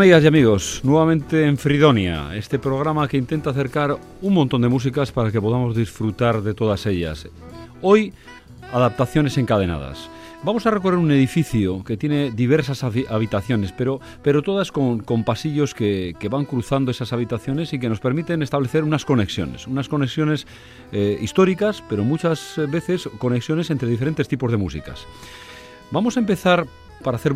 Amigas y amigos, nuevamente en Fridonia, este programa que intenta acercar un montón de músicas para que podamos disfrutar de todas ellas. Hoy, adaptaciones encadenadas. Vamos a recorrer un edificio que tiene diversas habitaciones, pero, pero todas con, pasillos que, van cruzando esas habitaciones y que nos permiten establecer unas conexiones, unas conexiones eh, históricas, pero muchas veces conexiones entre diferentes tipos de músicas. Vamos a empezar para hacer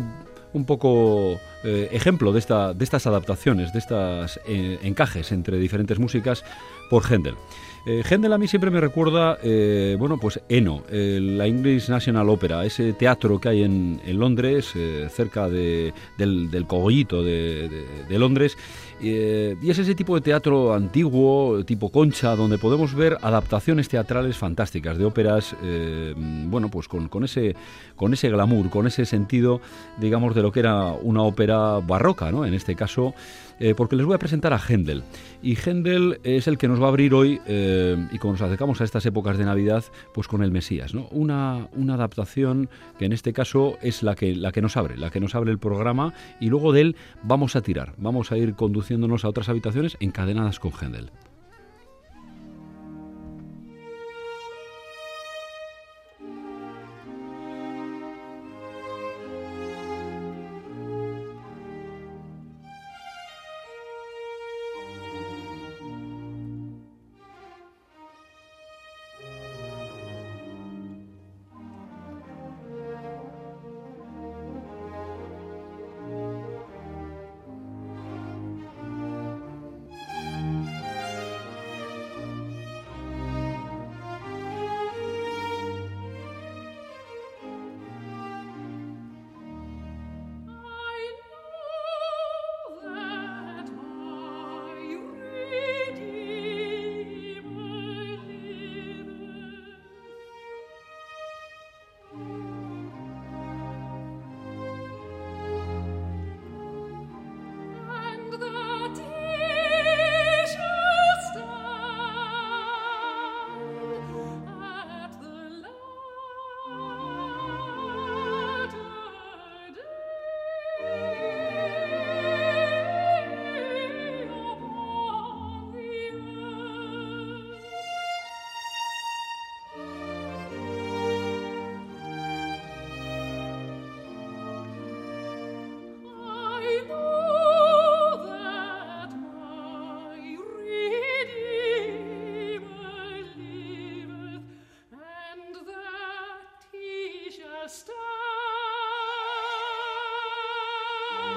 un poco eh, ejemplo de, esta, de estas adaptaciones, de estos eh, encajes entre diferentes músicas por Händel. Eh, Händel a mí siempre me recuerda, bueno, pues Eno, la English National Opera, ese teatro que hay en, Londres, cerca del, cogollito de Londres, eh, y es ese tipo de teatro antiguo, tipo concha, donde podemos ver adaptaciones teatrales fantásticas de óperas, eh, bueno, pues con, ese, con ese glamour, con ese sentido, digamos, de lo que era una ópera barroca, ¿no? En este caso, eh, porque les voy a presentar a Händel. Y Händel es el que nos va a abrir hoy, y como nos acercamos a estas épocas de Navidad, pues con el Mesías, ¿no? Una, una adaptación que en este caso es la que, la que nos abre, la que nos abre el programa, y luego de él vamos a tirar, vamos a ir conduciendo a otras habitaciones encadenadas con Händel.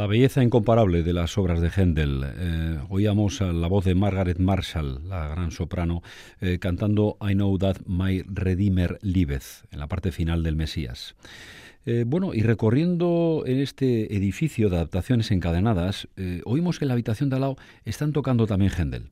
La belleza incomparable de las obras de Händel. Eh, oíamos la voz de Margaret Marshall, la gran soprano, eh, cantando I Know That My Redeemer Liveth, en la parte final del Mesías. Eh, bueno, y recorriendo en este edificio de adaptaciones encadenadas, oímos que en la habitación de al lado están tocando también Händel.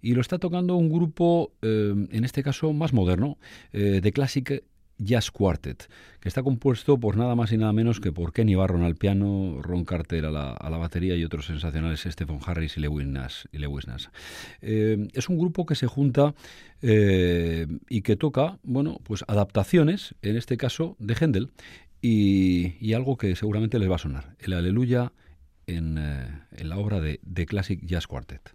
Y lo está tocando un grupo, en este caso más moderno, de Classic Jazz Quartet, que está compuesto por nada más y nada menos que por Kenny Barron al piano, Ron Carter a la, batería y otros sensacionales Stephen Harris y Lewis Nash. Eh, es un grupo que se junta eh, y que toca, bueno, pues adaptaciones, en este caso de Händel, y, algo que seguramente les va a sonar, el Aleluya en, eh, en la obra de The Classic Jazz Quartet.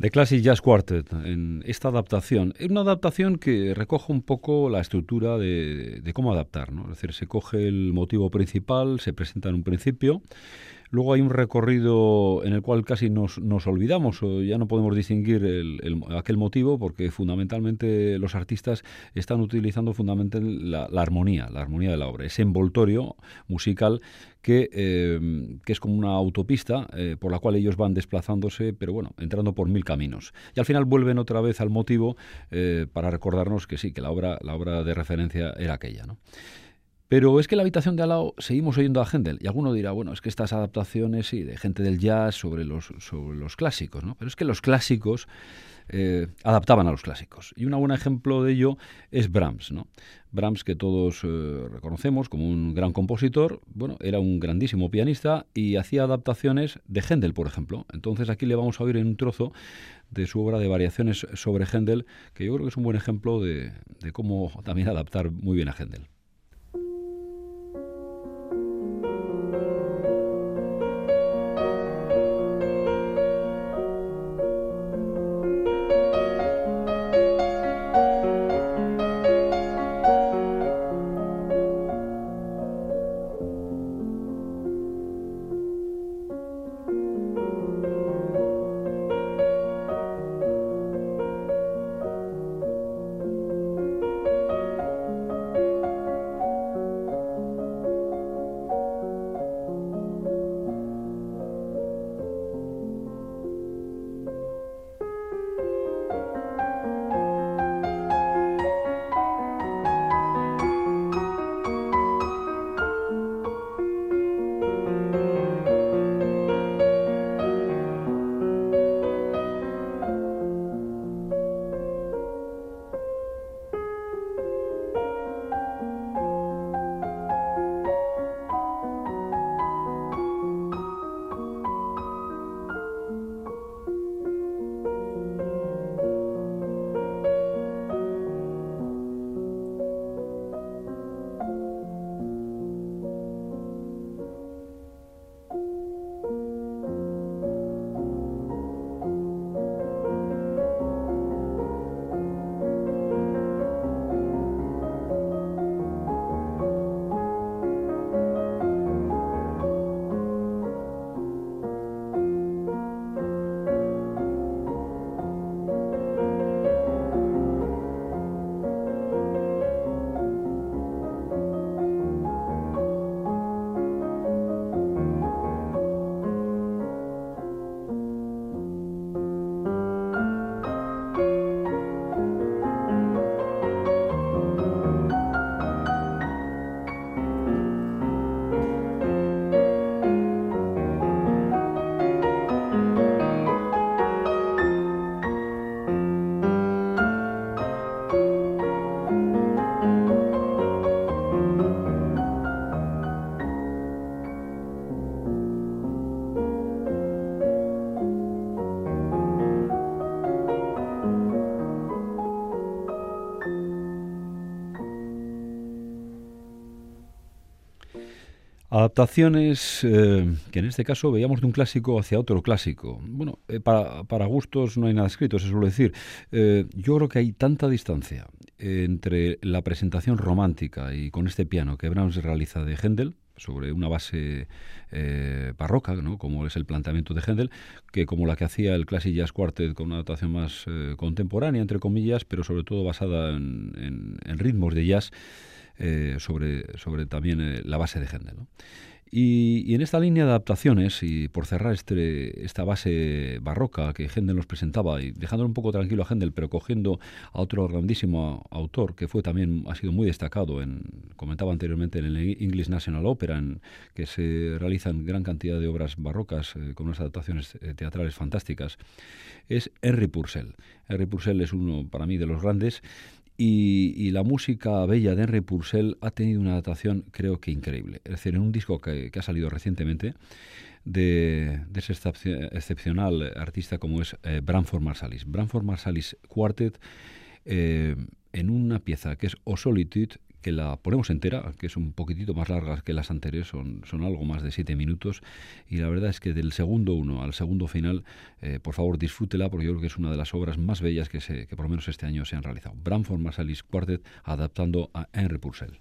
The Classic Jazz Quartet, en esta adaptación. Es una adaptación que recoge un poco la estructura de, de cómo adaptar, ¿no? Es decir, se coge el motivo principal, se presenta en un principio, Luego hay un recorrido en el cual casi nos, nos olvidamos o ya no podemos distinguir el, aquel motivo porque fundamentalmente los artistas están utilizando fundamentalmente la, armonía, la armonía de la obra, ese envoltorio musical que, eh, que es como una autopista eh, por la cual ellos van desplazándose, pero bueno, entrando por mil caminos. Y al final vuelven otra vez al motivo eh, para recordarnos que sí, que la obra, la obra de referencia era aquella. ¿no? Pero es que la habitación de al lado seguimos oyendo a Händel. Y alguno dirá, bueno, es que estas adaptaciones, sí, de gente del jazz sobre los, sobre los clásicos, ¿no? Pero es que los clásicos eh, adaptaban a los clásicos. Y un buen ejemplo de ello es Brahms, ¿no? Brahms, que todos eh, reconocemos como un gran compositor, bueno, era un grandísimo pianista y hacía adaptaciones de Händel, por ejemplo. Entonces aquí le vamos a oír en un trozo de su obra de variaciones sobre Händel, que yo creo que es un buen ejemplo de, de cómo también adaptar muy bien a Händel. Adaptaciones eh, que en este caso veíamos de un clásico hacia otro clásico. Bueno, eh, para, gustos no hay nada escrito, se suele decir. Eh, yo creo que hay tanta distancia entre la presentación romántica y con este piano que Brahms realiza de Händel, sobre una base barroca, ¿no? como es el planteamiento de Händel, que como la que hacía el Classic Jazz Quartet con una adaptación más contemporánea, entre comillas, pero sobre todo basada en ritmos de jazz eh, sobre, sobre también eh, la base de Händel. Y, en esta línea de adaptaciones, y por cerrar este, esta base barroca que Händel nos presentaba, y dejándolo un poco tranquilo a Händel, pero cogiendo a otro grandísimo autor que fue también, ha sido muy destacado, en, comentaba anteriormente, en el English National Opera, en que se realizan gran cantidad de obras barrocas eh, con unas adaptaciones teatrales fantásticas, es Henry Purcell. Henry Purcell es uno, para mí, de los grandes, y, la música bella de Henry Purcell ha tenido una adaptación, creo que increíble. Es decir, en un disco que, ha salido recientemente de, ese excepcional artista como es eh, Branford Marsalis. Branford Marsalis Quartet, eh, en una pieza que es O Solitude, que la ponemos entera, que es un poquitito más larga que las anteriores, son, son algo más de siete minutos. Y la verdad es que del segundo uno al segundo final, eh, por favor disfrútela, porque yo creo que es una de las obras más bellas que, se, que por lo menos este año se han realizado. Bramford Marsalis Quartet adaptando a Henry Purcell.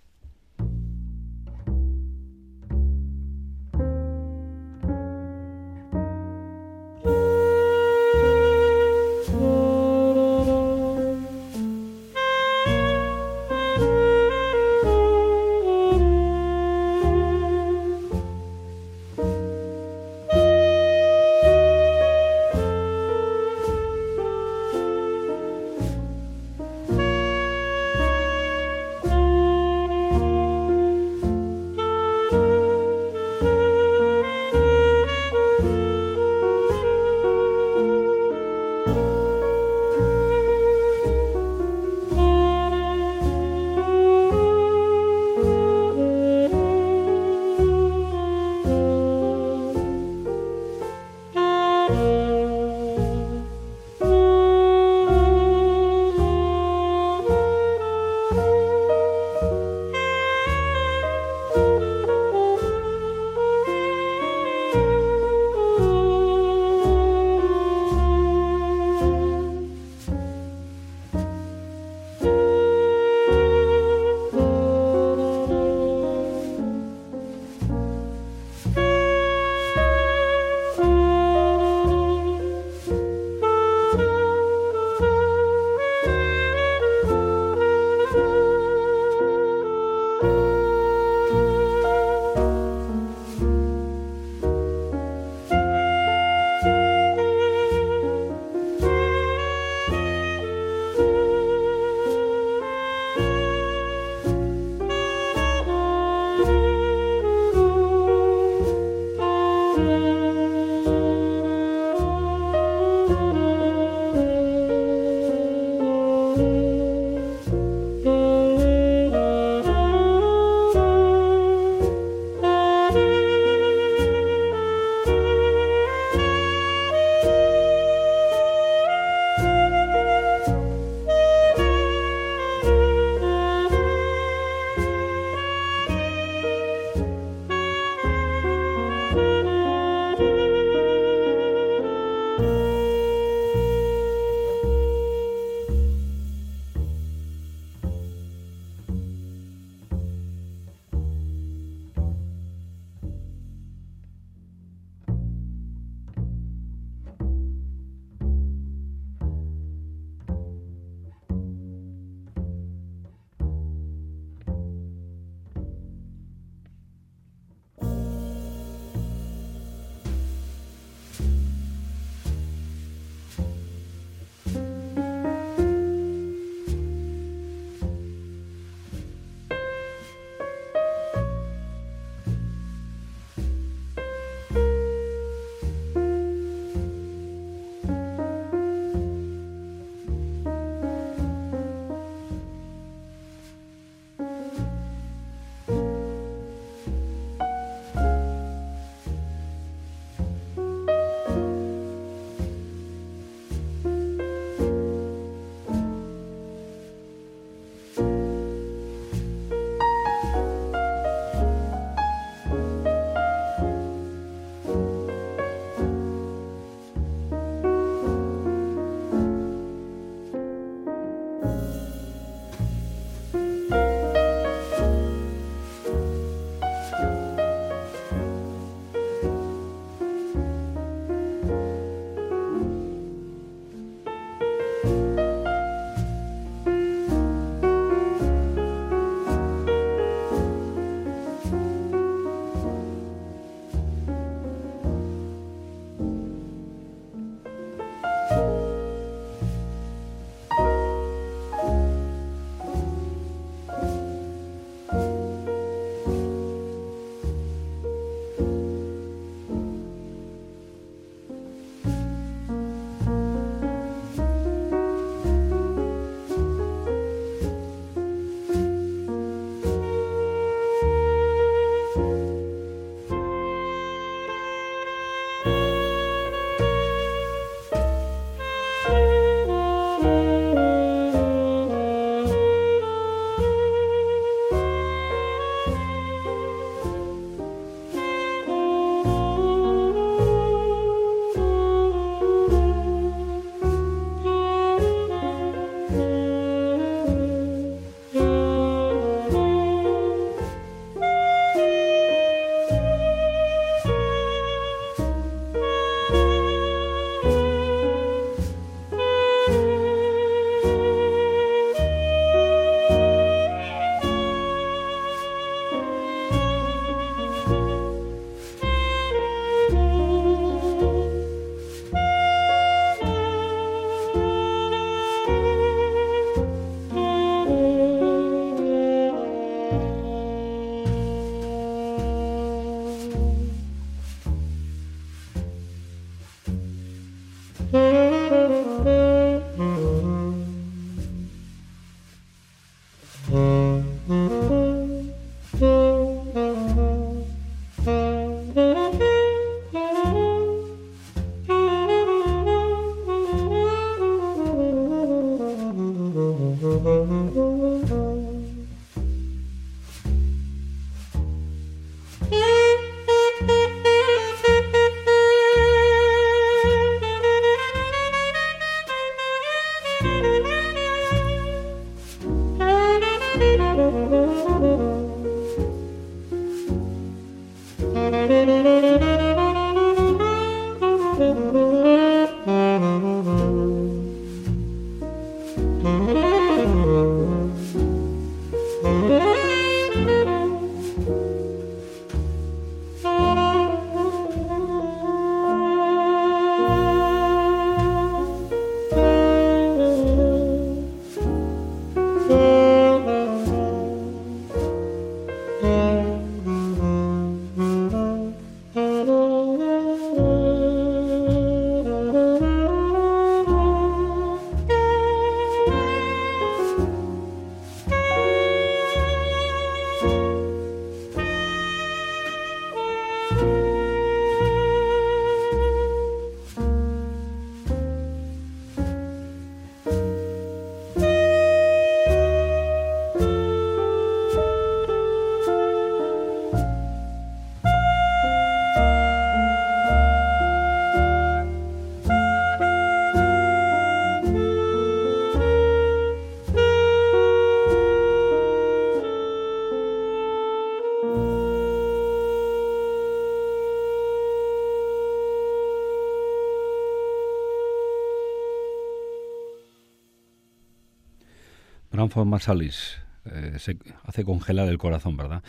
Branford Marsalis. Eh, se hace congelar el corazón, ¿verdad?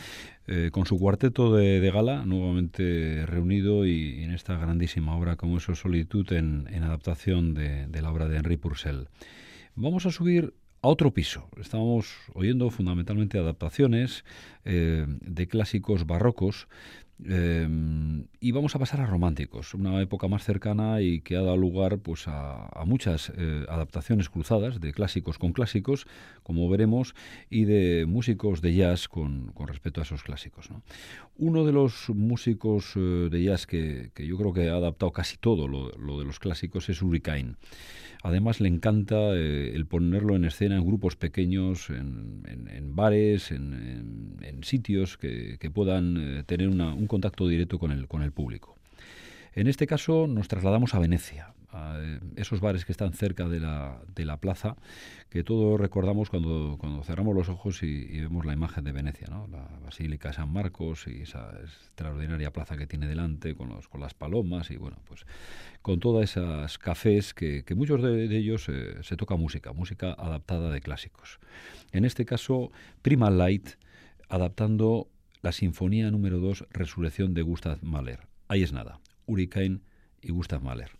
Eh, con su cuarteto de, gala, nuevamente reunido y, en esta grandísima obra como es Solitud en, adaptación de, la obra de Henri Purcell. Vamos a subir a otro piso. Estábamos oyendo fundamentalmente adaptaciones eh, de clásicos barrocos eh, y vamos a pasar a románticos, una época más cercana y que ha dado lugar pues, a, muchas eh, adaptaciones cruzadas de clásicos con clásicos, como veremos, y de músicos de jazz con, respecto a esos clásicos. Uno de los músicos de jazz que, yo creo que ha adaptado casi todo lo, lo de los clásicos es Hurricane. Además le encanta eh, el ponerlo en escena en grupos pequeños, en, bares, en, sitios que, puedan eh, tener un contacto directo con el, con el público. En este caso nos trasladamos a Venecia, a eh, esos bares que están cerca de la, de la plaza, que todos recordamos cuando, cuando cerramos los ojos y, vemos la imagen de Venecia, la Basílica San Marcos y esa extraordinaria plaza que tiene delante con, los, con las palomas y bueno, pues con todas esas cafés que, muchos de, ellos eh, se toca música, música adaptada de clásicos. En este caso, Prima Light, adaptando la Sinfonía número 2, Resurrección de Gustav Mahler. Ahí es nada, Hurricane y Gustav Mahler.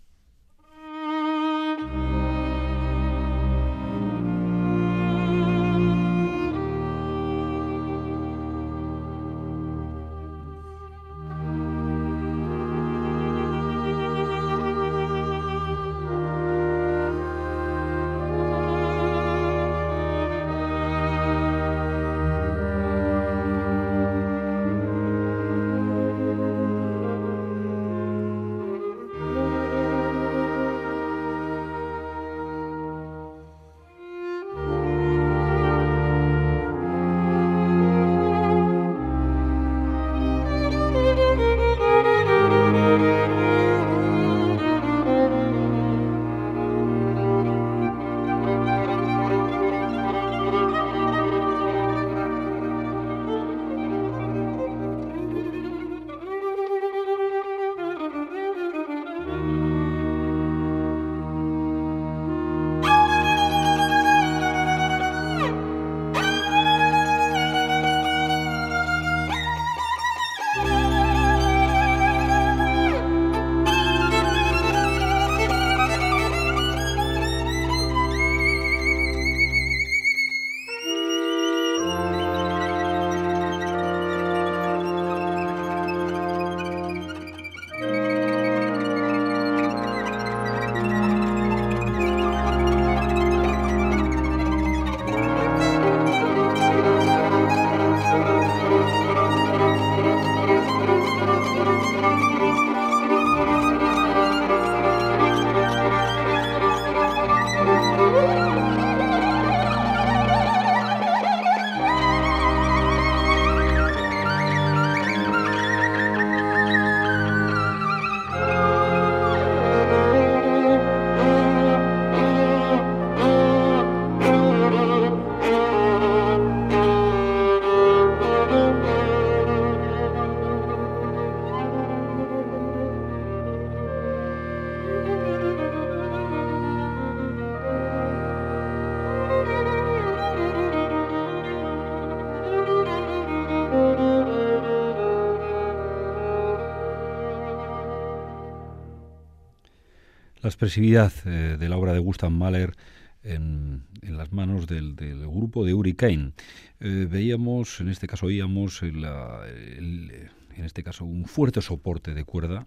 Expresividad eh, de la obra de Gustav Mahler en, las manos del, grupo de Hurricane. Eh, veíamos, en este caso oíamos, en este caso un fuerte soporte de cuerda,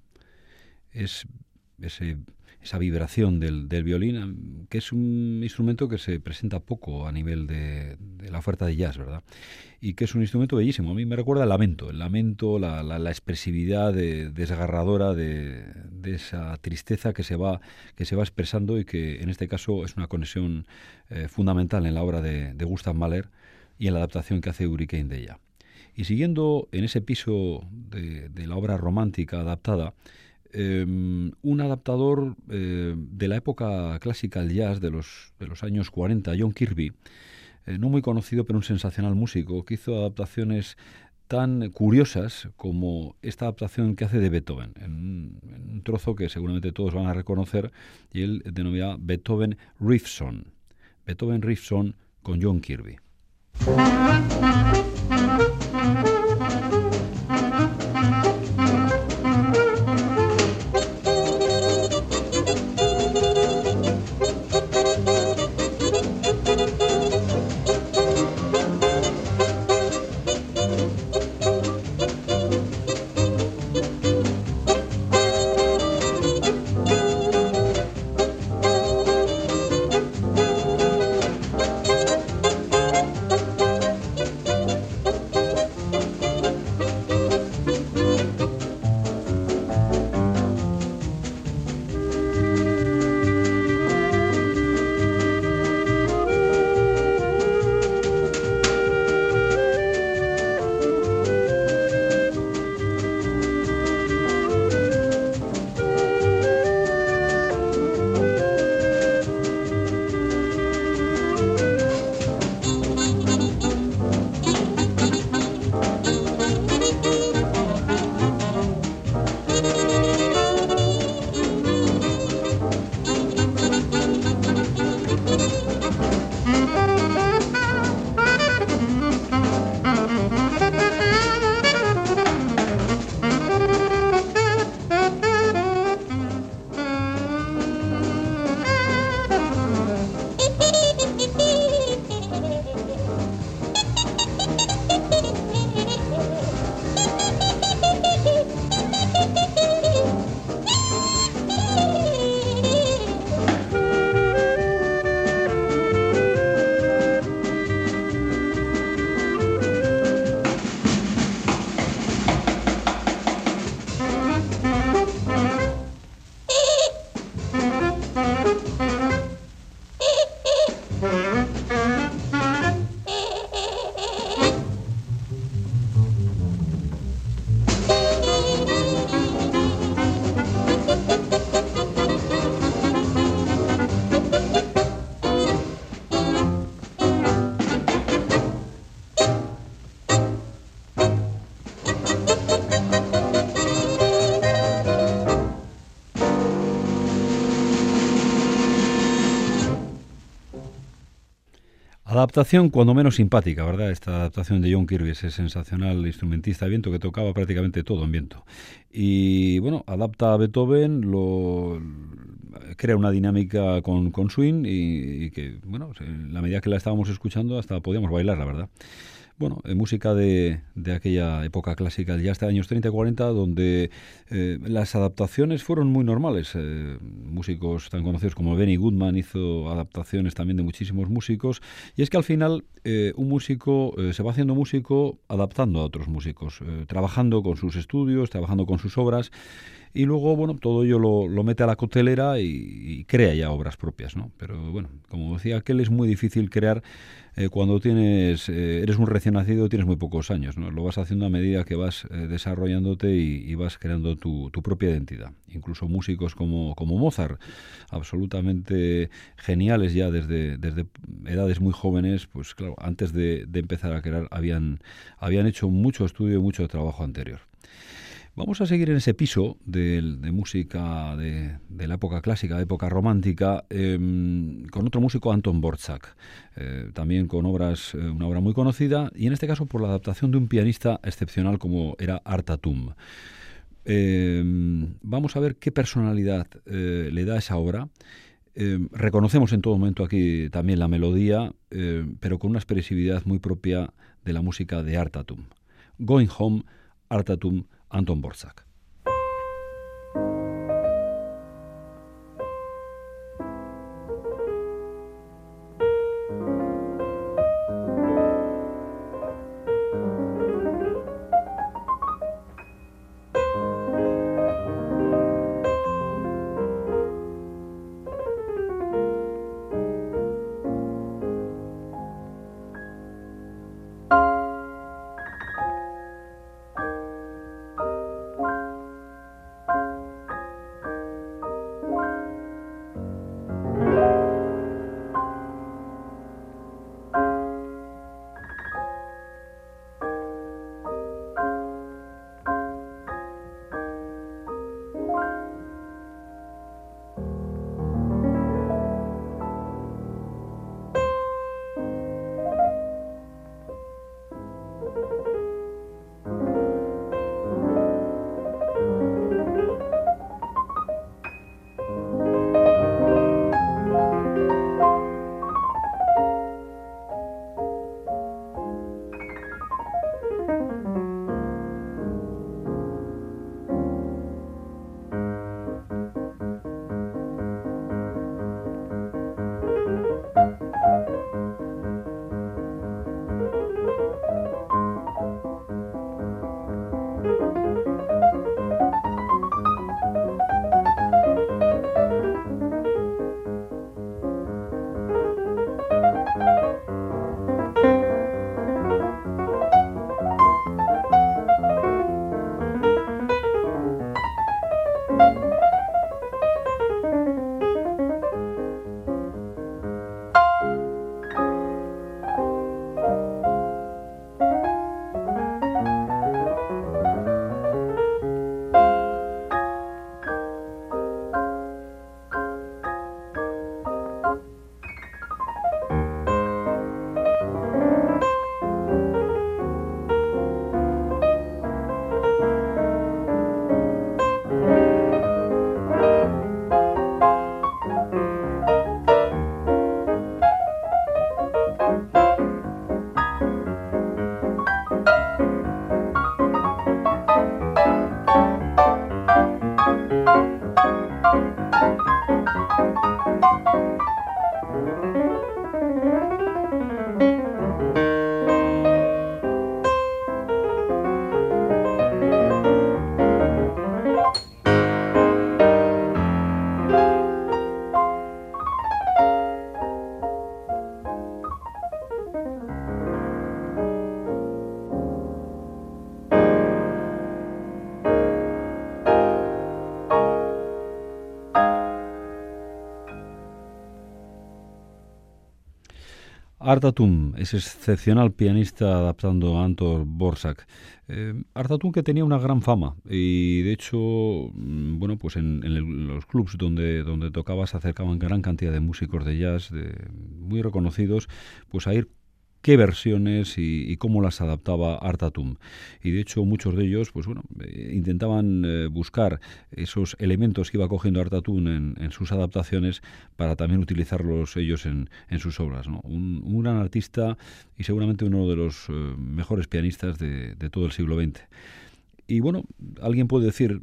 es ese esa vibración del, violín, que es un instrumento que se presenta poco a nivel de, la oferta de jazz, ¿verdad? Y que es un instrumento bellísimo. A mí me recuerda el lamento, el lamento, la, la, expresividad desgarradora de, esa tristeza que se, va, que se va expresando y que en este caso es una conexión eh, fundamental en la obra de, de Gustav Mahler y en la adaptación que hace Hurricane de ella. Y siguiendo en ese piso de, de la obra romántica adaptada, Em, un adaptador eh, de la época clásica del jazz de los, de los años 40, John Kirby, eh, no muy conocido pero un sensacional músico, que hizo adaptaciones tan curiosas como esta adaptación que hace de Beethoven, en un, trozo que seguramente todos van a reconocer, y él denomina Beethoven Riffson. Beethoven Riffson con John Kirby. Adaptación cuando menos simpática, ¿verdad? Esta adaptación de John Kirby, ese sensacional instrumentista de viento que tocaba prácticamente todo en viento. Y bueno, adapta a Beethoven, lo crea una dinámica con, con swing y, que, bueno, en la medida que la estábamos escuchando hasta podíamos bailar, la verdad bueno, eh, música de, de, aquella época clásica, ya hasta años 30 y 40, donde eh, las adaptaciones fueron muy normales. Eh, músicos tan conocidos como Benny Goodman hizo adaptaciones también de muchísimos músicos. Y es que al final un músico se va haciendo músico adaptando a otros músicos, trabajando con sus estudios, trabajando con sus obras y luego, bueno, todo ello lo, lo mete a la costelera y, crea ya obras propias, ¿no? Pero bueno, como decía aquel, es muy difícil crear eh, cuando tienes, eh, eres un recién nacido, tienes muy pocos años, ¿no? Lo vas haciendo a medida que vas eh, desarrollándote y, vas creando tu, tu, propia identidad. Incluso músicos como, como Mozart, absolutamente geniales ya desde, desde edades muy jóvenes, pues claro, antes de, de empezar a crear habían, habían hecho mucho estudio y mucho trabajo anterior. Vamos a seguir en ese piso de, música de, la época clásica, época romántica, em, con otro músico, Anton Borczak, eh, también con obras, eh, una obra muy conocida, y en este caso por la adaptación de un pianista excepcional como era Artatum. Em, vamos a ver qué personalidad eh, le da esa obra. Em, reconocemos en todo momento aquí también la melodía, pero con una expresividad muy propia de la música de Artatum. Going Home, Artatum, Anton Borzak. Artatum es excepcional pianista adaptando a Anton Borsak. Eh, que tenía una gran fama y de hecho, mm, bueno, pues en, los clubs donde, donde tocaba se acercaban gran cantidad de músicos de jazz muy reconocidos, pues a ir qué versiones y, cómo las adaptaba Artatum. Y de hecho muchos de ellos, pues bueno, eh, intentaban eh, buscar esos elementos que iba cogiendo Artatum en, sus adaptaciones para también utilizarlos ellos en, sus obras. Un, gran artista y seguramente uno de los eh, mejores pianistas de, todo el siglo XX. Y bueno, alguien puede decir,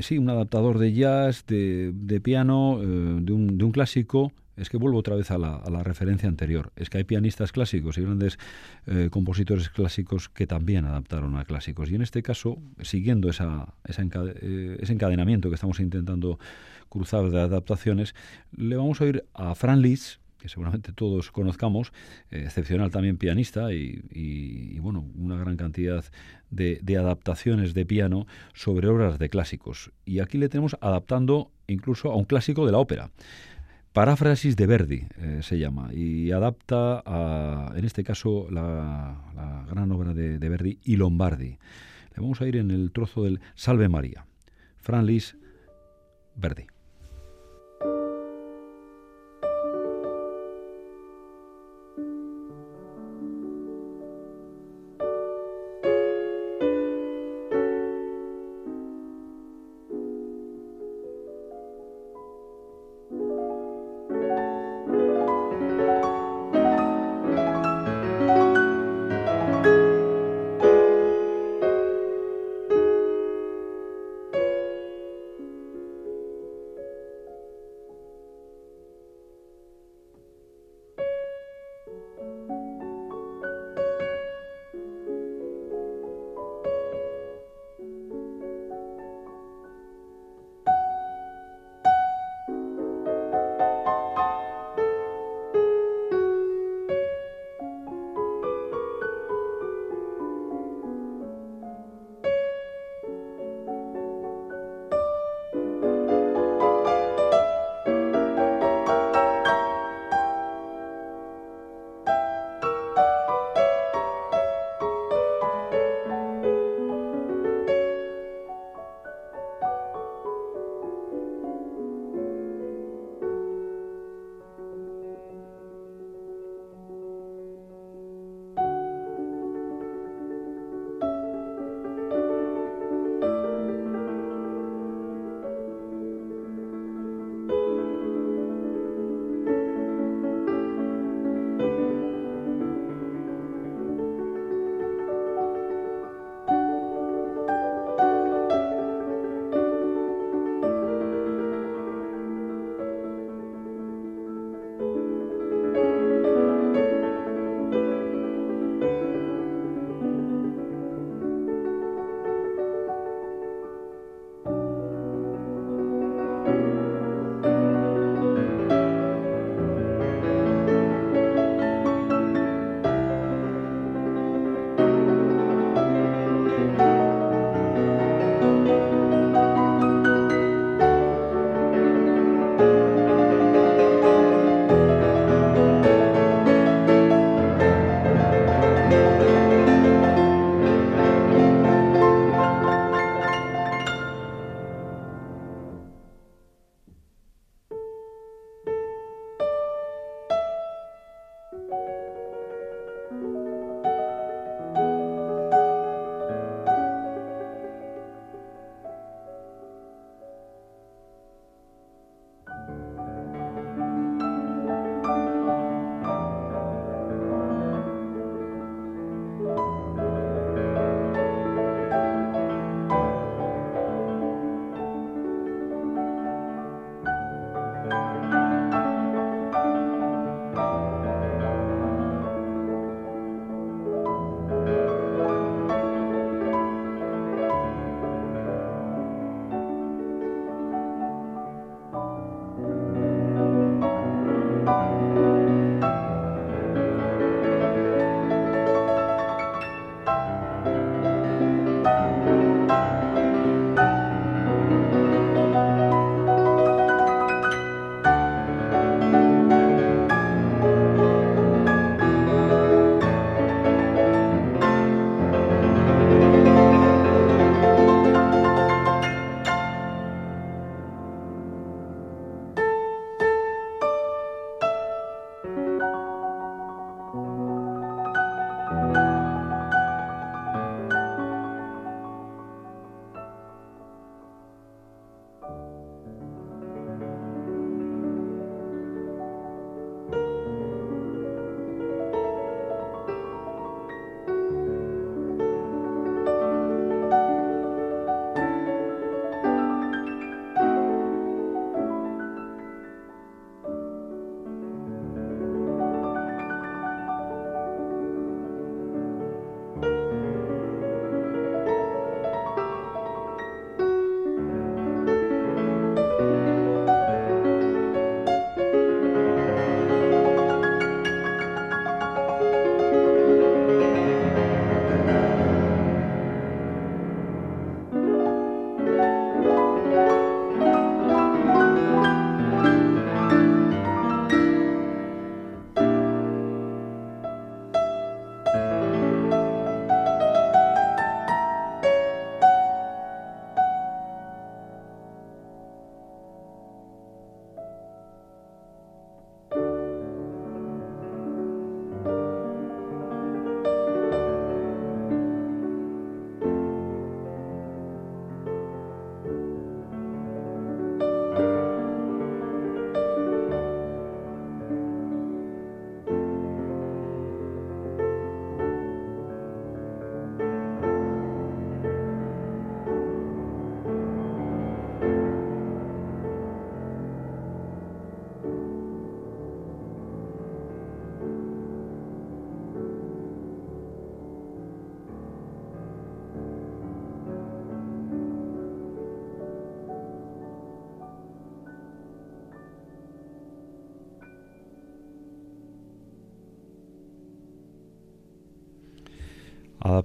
sí, un adaptador de jazz, de, piano, de, un, de un clásico, es que vuelvo otra vez a la, referencia anterior. Es que hay pianistas clásicos y grandes eh, compositores clásicos que también adaptaron a clásicos. Y en este caso, siguiendo esa, eh, ese encadenamiento que estamos intentando cruzar de adaptaciones, le vamos a oír a Fran Liszt, que seguramente todos conozcamos, eh, excepcional también pianista y, bueno, una gran cantidad de, de, adaptaciones de piano sobre obras de clásicos. Y aquí le tenemos adaptando incluso a un clásico de la ópera. Paráfrasis de Verdi eh, se llama y adapta a, en este caso, la, gran obra de, Verdi y Lombardi. Le vamos a ir en el trozo del Salve María. Fran Lis, Verdi.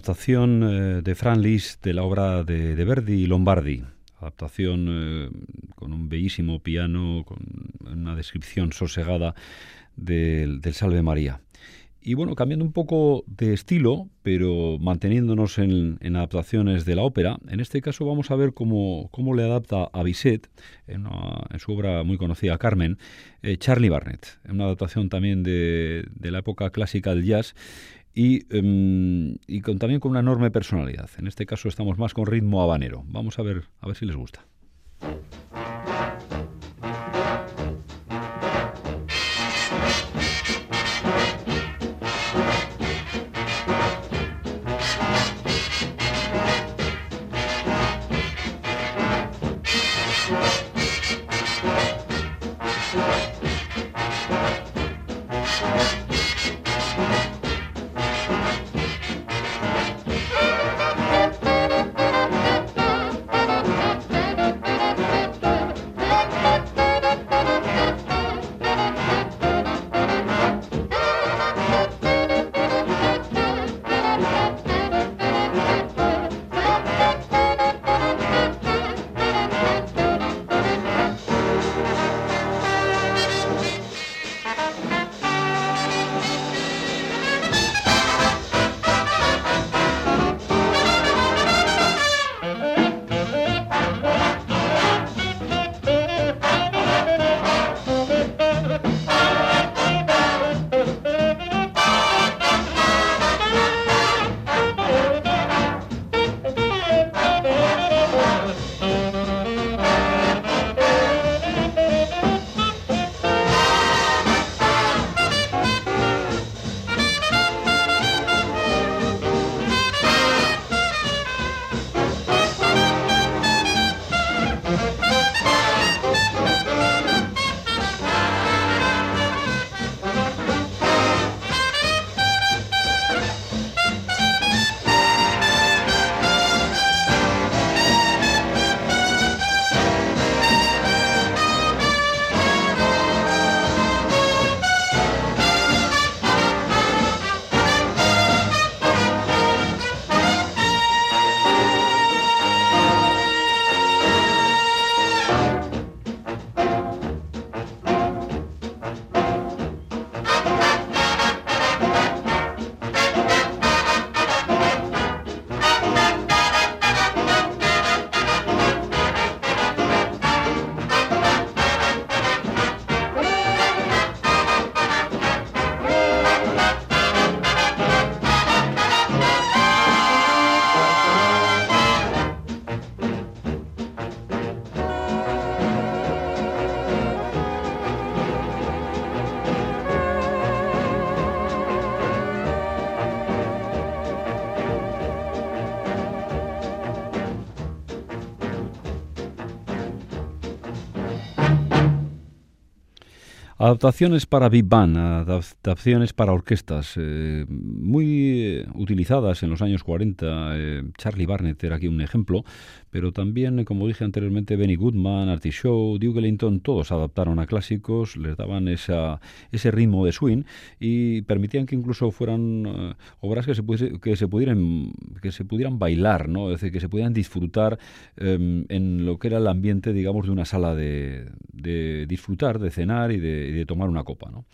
Adaptación eh, de Fran Liszt de la obra de, Verdi y Lombardi. Adaptación eh, con un bellísimo piano, con una descripción sosegada del, Salve María. Y bueno, cambiando un poco de estilo, pero manteniéndonos en, adaptaciones de la ópera, en este caso vamos a ver cómo, cómo le adapta a Bizet, en, su obra muy conocida Carmen, eh, Charlie Barnett, en una adaptación también de, de la época clásica del jazz, y, em, y con, también con una enorme personalidad. En este caso estamos más con ritmo habanero. Vamos a ver, a ver si les gusta. Adaptaciones para Big Band, adaptaciones para orquestas, eh, utilizadas en los años 40. Eh, Charlie Barnett era aquí un ejemplo, pero también, como dije anteriormente, Benny Goodman, Artie Shaw, Duke Ellington, todos adaptaron a clásicos, les daban esa, ese ritmo de swing y permitían que incluso fueran obras que se, que, se pudieran, que se pudieran bailar, ¿no? es decir, que se pudieran disfrutar em, en lo que era el ambiente, digamos, de una sala de, de disfrutar, de cenar y de de tomar una copa. ¿no?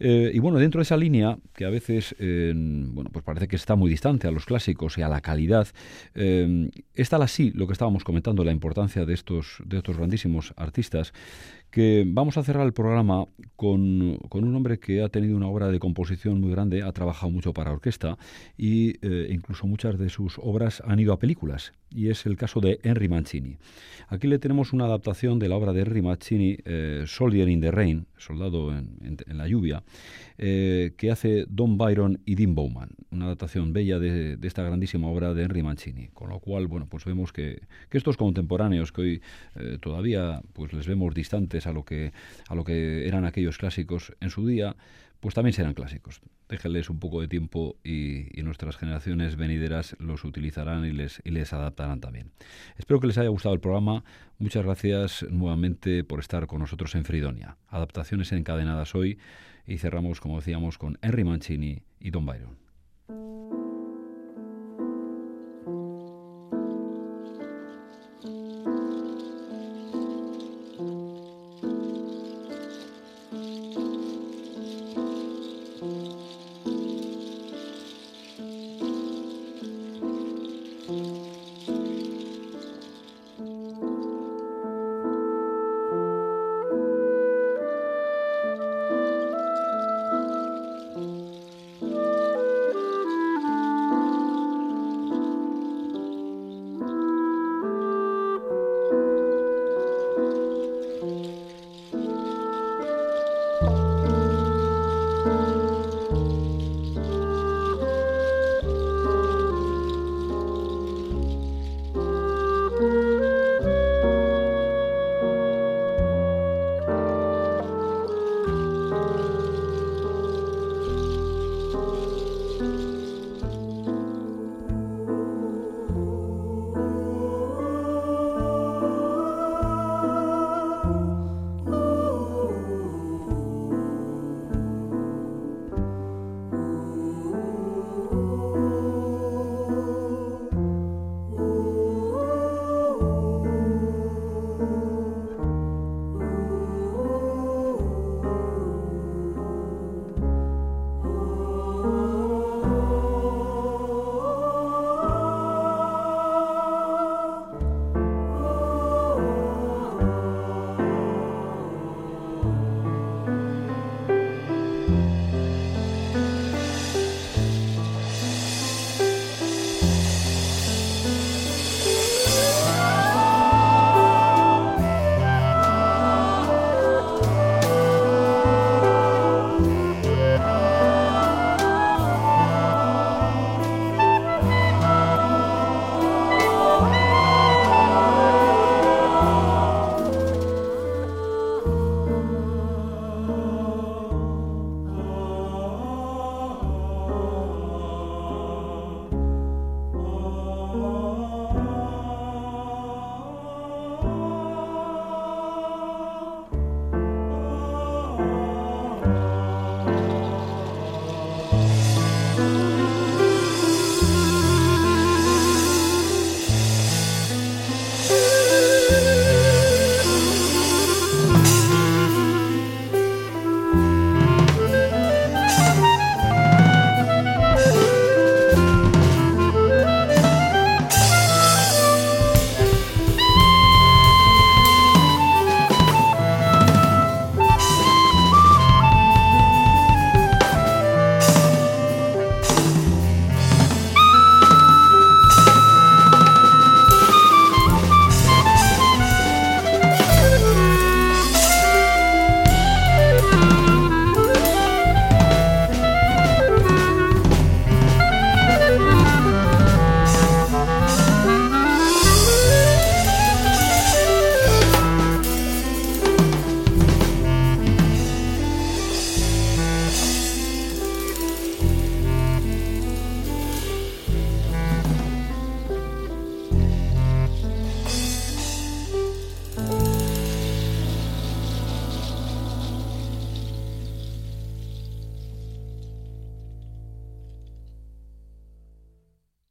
Eh, y bueno, dentro de esa línea, que a veces bueno, pues parece que está muy distante a los clásicos y a la calidad, eh, está así lo que estábamos comentando, la importancia de estos, de estos grandísimos artistas, que vamos a cerrar el programa con, un hombre que ha tenido una obra de composición muy grande, ha trabajado mucho para orquesta eh, incluso muchas de sus obras han ido a películas, y es el caso de Henry Mancini. Aquí le tenemos una adaptación de la obra de Henry Mancini, eh, Soldier in the Rain, Soldado en, la lluvia, eh, que hace Don Byron y Dean Bowman, una adaptación bella de, esta grandísima obra de Henry Mancini, con lo cual, bueno, pues vemos que, estos contemporáneos que hoy todavía pues les vemos distantes a lo que, a lo que eran aquellos clásicos en su día, pues también serán clásicos. Déjenles un poco de tiempo y, nuestras generaciones venideras los utilizarán y les, y les adaptarán también. Espero que les haya gustado el programa. Muchas gracias nuevamente por estar con nosotros en Fridonia. Adaptaciones encadenadas hoy y cerramos, como decíamos, con Henry Mancini y Don Byron.